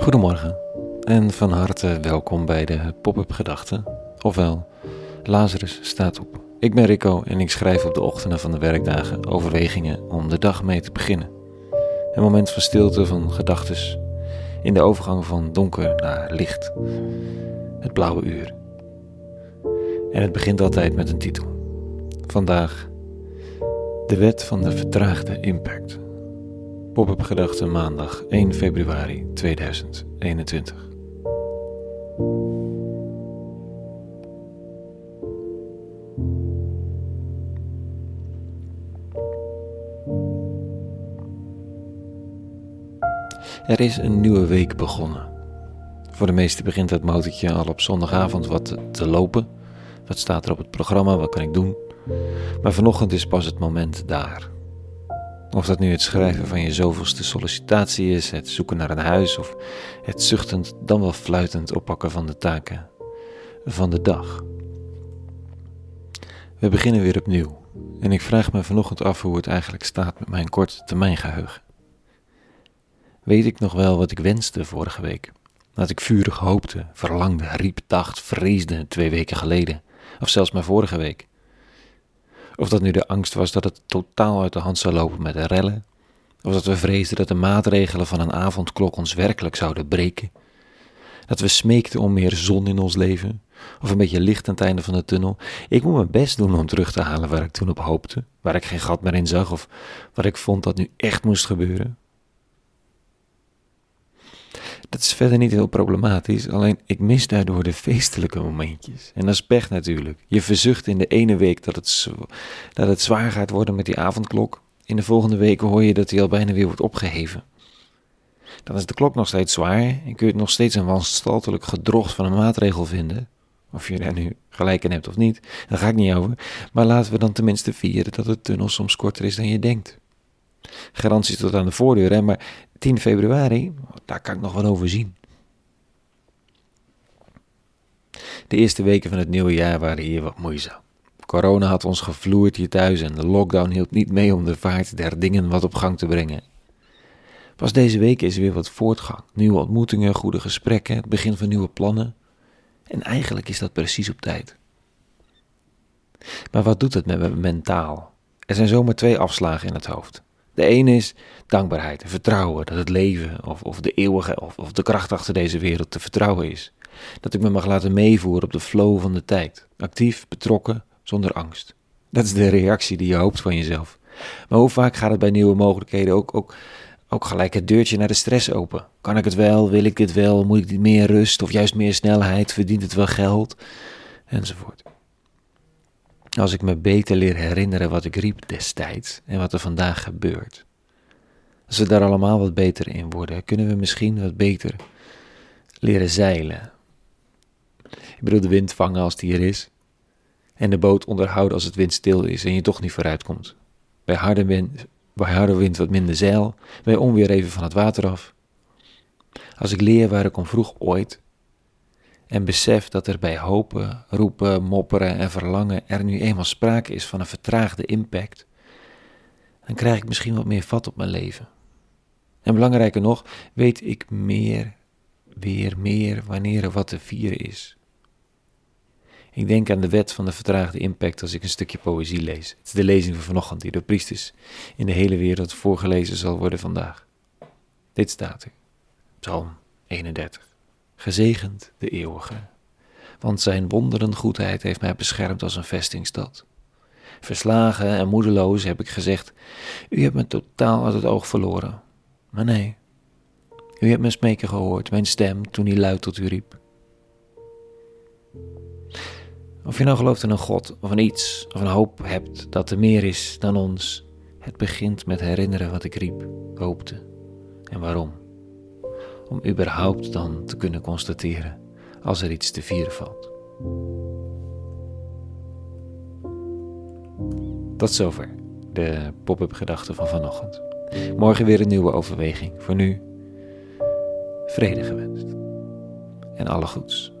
Goedemorgen en van harte welkom bij de Pop-up Gedachten, ofwel Lazarus staat op. Ik ben Rico en ik schrijf op de ochtenden van de werkdagen overwegingen om de dag mee te beginnen. Een moment van stilte van gedachtes in de overgang van donker naar licht, het blauwe uur. En het begint altijd met een titel. Vandaag de wet van de vertraagde impact. Pop-up gedachten maandag 1 februari 2021. Er is een nieuwe week begonnen. Voor de meesten begint het motortje al op zondagavond wat te lopen. Wat staat er op het programma? Wat kan ik doen? Maar vanochtend is pas het moment daar. Of dat nu het schrijven van je zoveelste sollicitatie is, het zoeken naar een huis of het zuchtend dan wel fluitend oppakken van de taken van de dag. We beginnen weer opnieuw en ik vraag me vanochtend af hoe het eigenlijk staat met mijn korte termijn geheugen. Weet ik nog wel wat ik wenste vorige week? Wat ik vurig hoopte, verlangde, riep, dacht, vreesde twee weken geleden, of zelfs maar vorige week. Of dat nu de angst was dat het totaal uit de hand zou lopen met de rellen, of dat we vreesden dat de maatregelen van een avondklok ons werkelijk zouden breken. Dat we smeekten om meer zon in ons leven, of een beetje licht aan het einde van de tunnel. Ik moet mijn best doen om terug te halen waar ik toen op hoopte, waar ik geen gat meer in zag, of waar ik vond dat nu echt moest gebeuren. Dat is verder niet heel problematisch, alleen ik mis daardoor de feestelijke momentjes. En dat is pech natuurlijk. Je verzucht in de ene week dat het, dat het zwaar gaat worden met die avondklok. In de volgende week hoor je dat die al bijna weer wordt opgeheven. Dan is de klok nog steeds zwaar en kun je het nog steeds een wanstaltelijk gedrocht van een maatregel vinden. Of je daar nu gelijk in hebt of niet, daar ga ik niet over. Maar laten we dan tenminste vieren dat de tunnel soms korter is dan je denkt. Garanties tot aan de voordeur, hè? maar 10 februari, daar kan ik nog wel over zien. De eerste weken van het nieuwe jaar waren hier wat moeizaam. Corona had ons gevloerd hier thuis en de lockdown hield niet mee om de vaart der dingen wat op gang te brengen. Pas deze week is er weer wat voortgang. Nieuwe ontmoetingen, goede gesprekken, het begin van nieuwe plannen. En eigenlijk is dat precies op tijd. Maar wat doet het met me mentaal? Er zijn zomaar twee afslagen in het hoofd. De ene is dankbaarheid en vertrouwen dat het leven of, of de eeuwige of, of de kracht achter deze wereld te vertrouwen is. Dat ik me mag laten meevoeren op de flow van de tijd. Actief, betrokken, zonder angst. Dat is de reactie die je hoopt van jezelf. Maar hoe vaak gaat het bij nieuwe mogelijkheden ook, ook, ook gelijk het deurtje naar de stress open? Kan ik het wel? Wil ik dit wel? Moet ik meer rust of juist meer snelheid? Verdient het wel geld? Enzovoort. Als ik me beter leer herinneren wat ik riep destijds en wat er vandaag gebeurt. Als we daar allemaal wat beter in worden, kunnen we misschien wat beter leren zeilen. Ik bedoel, de wind vangen als die er is. En de boot onderhouden als het windstil is en je toch niet vooruit komt. Bij harde wind, bij harde wind wat minder zeil, bij onweer even van het water af. Als ik leer waar ik om vroeg ooit, en besef dat er bij hopen, roepen, mopperen en verlangen er nu eenmaal sprake is van een vertraagde impact, dan krijg ik misschien wat meer vat op mijn leven. En belangrijker nog, weet ik meer, weer meer wanneer er wat te vieren is. Ik denk aan de wet van de vertraagde impact als ik een stukje poëzie lees. Het is de lezing van vanochtend die door priesters in de hele wereld voorgelezen zal worden vandaag. Dit staat er. Psalm 31. Gezegend de eeuwige, want zijn wonderen goedheid heeft mij beschermd als een vestingstad. Verslagen en moedeloos heb ik gezegd: U hebt me totaal uit het oog verloren. Maar nee, u hebt mijn smeken gehoord, mijn stem toen hij luid tot u riep. Of je nou gelooft in een God of een iets of een hoop hebt dat er meer is dan ons, het begint met herinneren wat ik riep, hoopte en waarom om überhaupt dan te kunnen constateren als er iets te vieren valt. Tot zover de pop-up gedachten van vanochtend. Morgen weer een nieuwe overweging. Voor nu, vrede gewenst en alle goeds.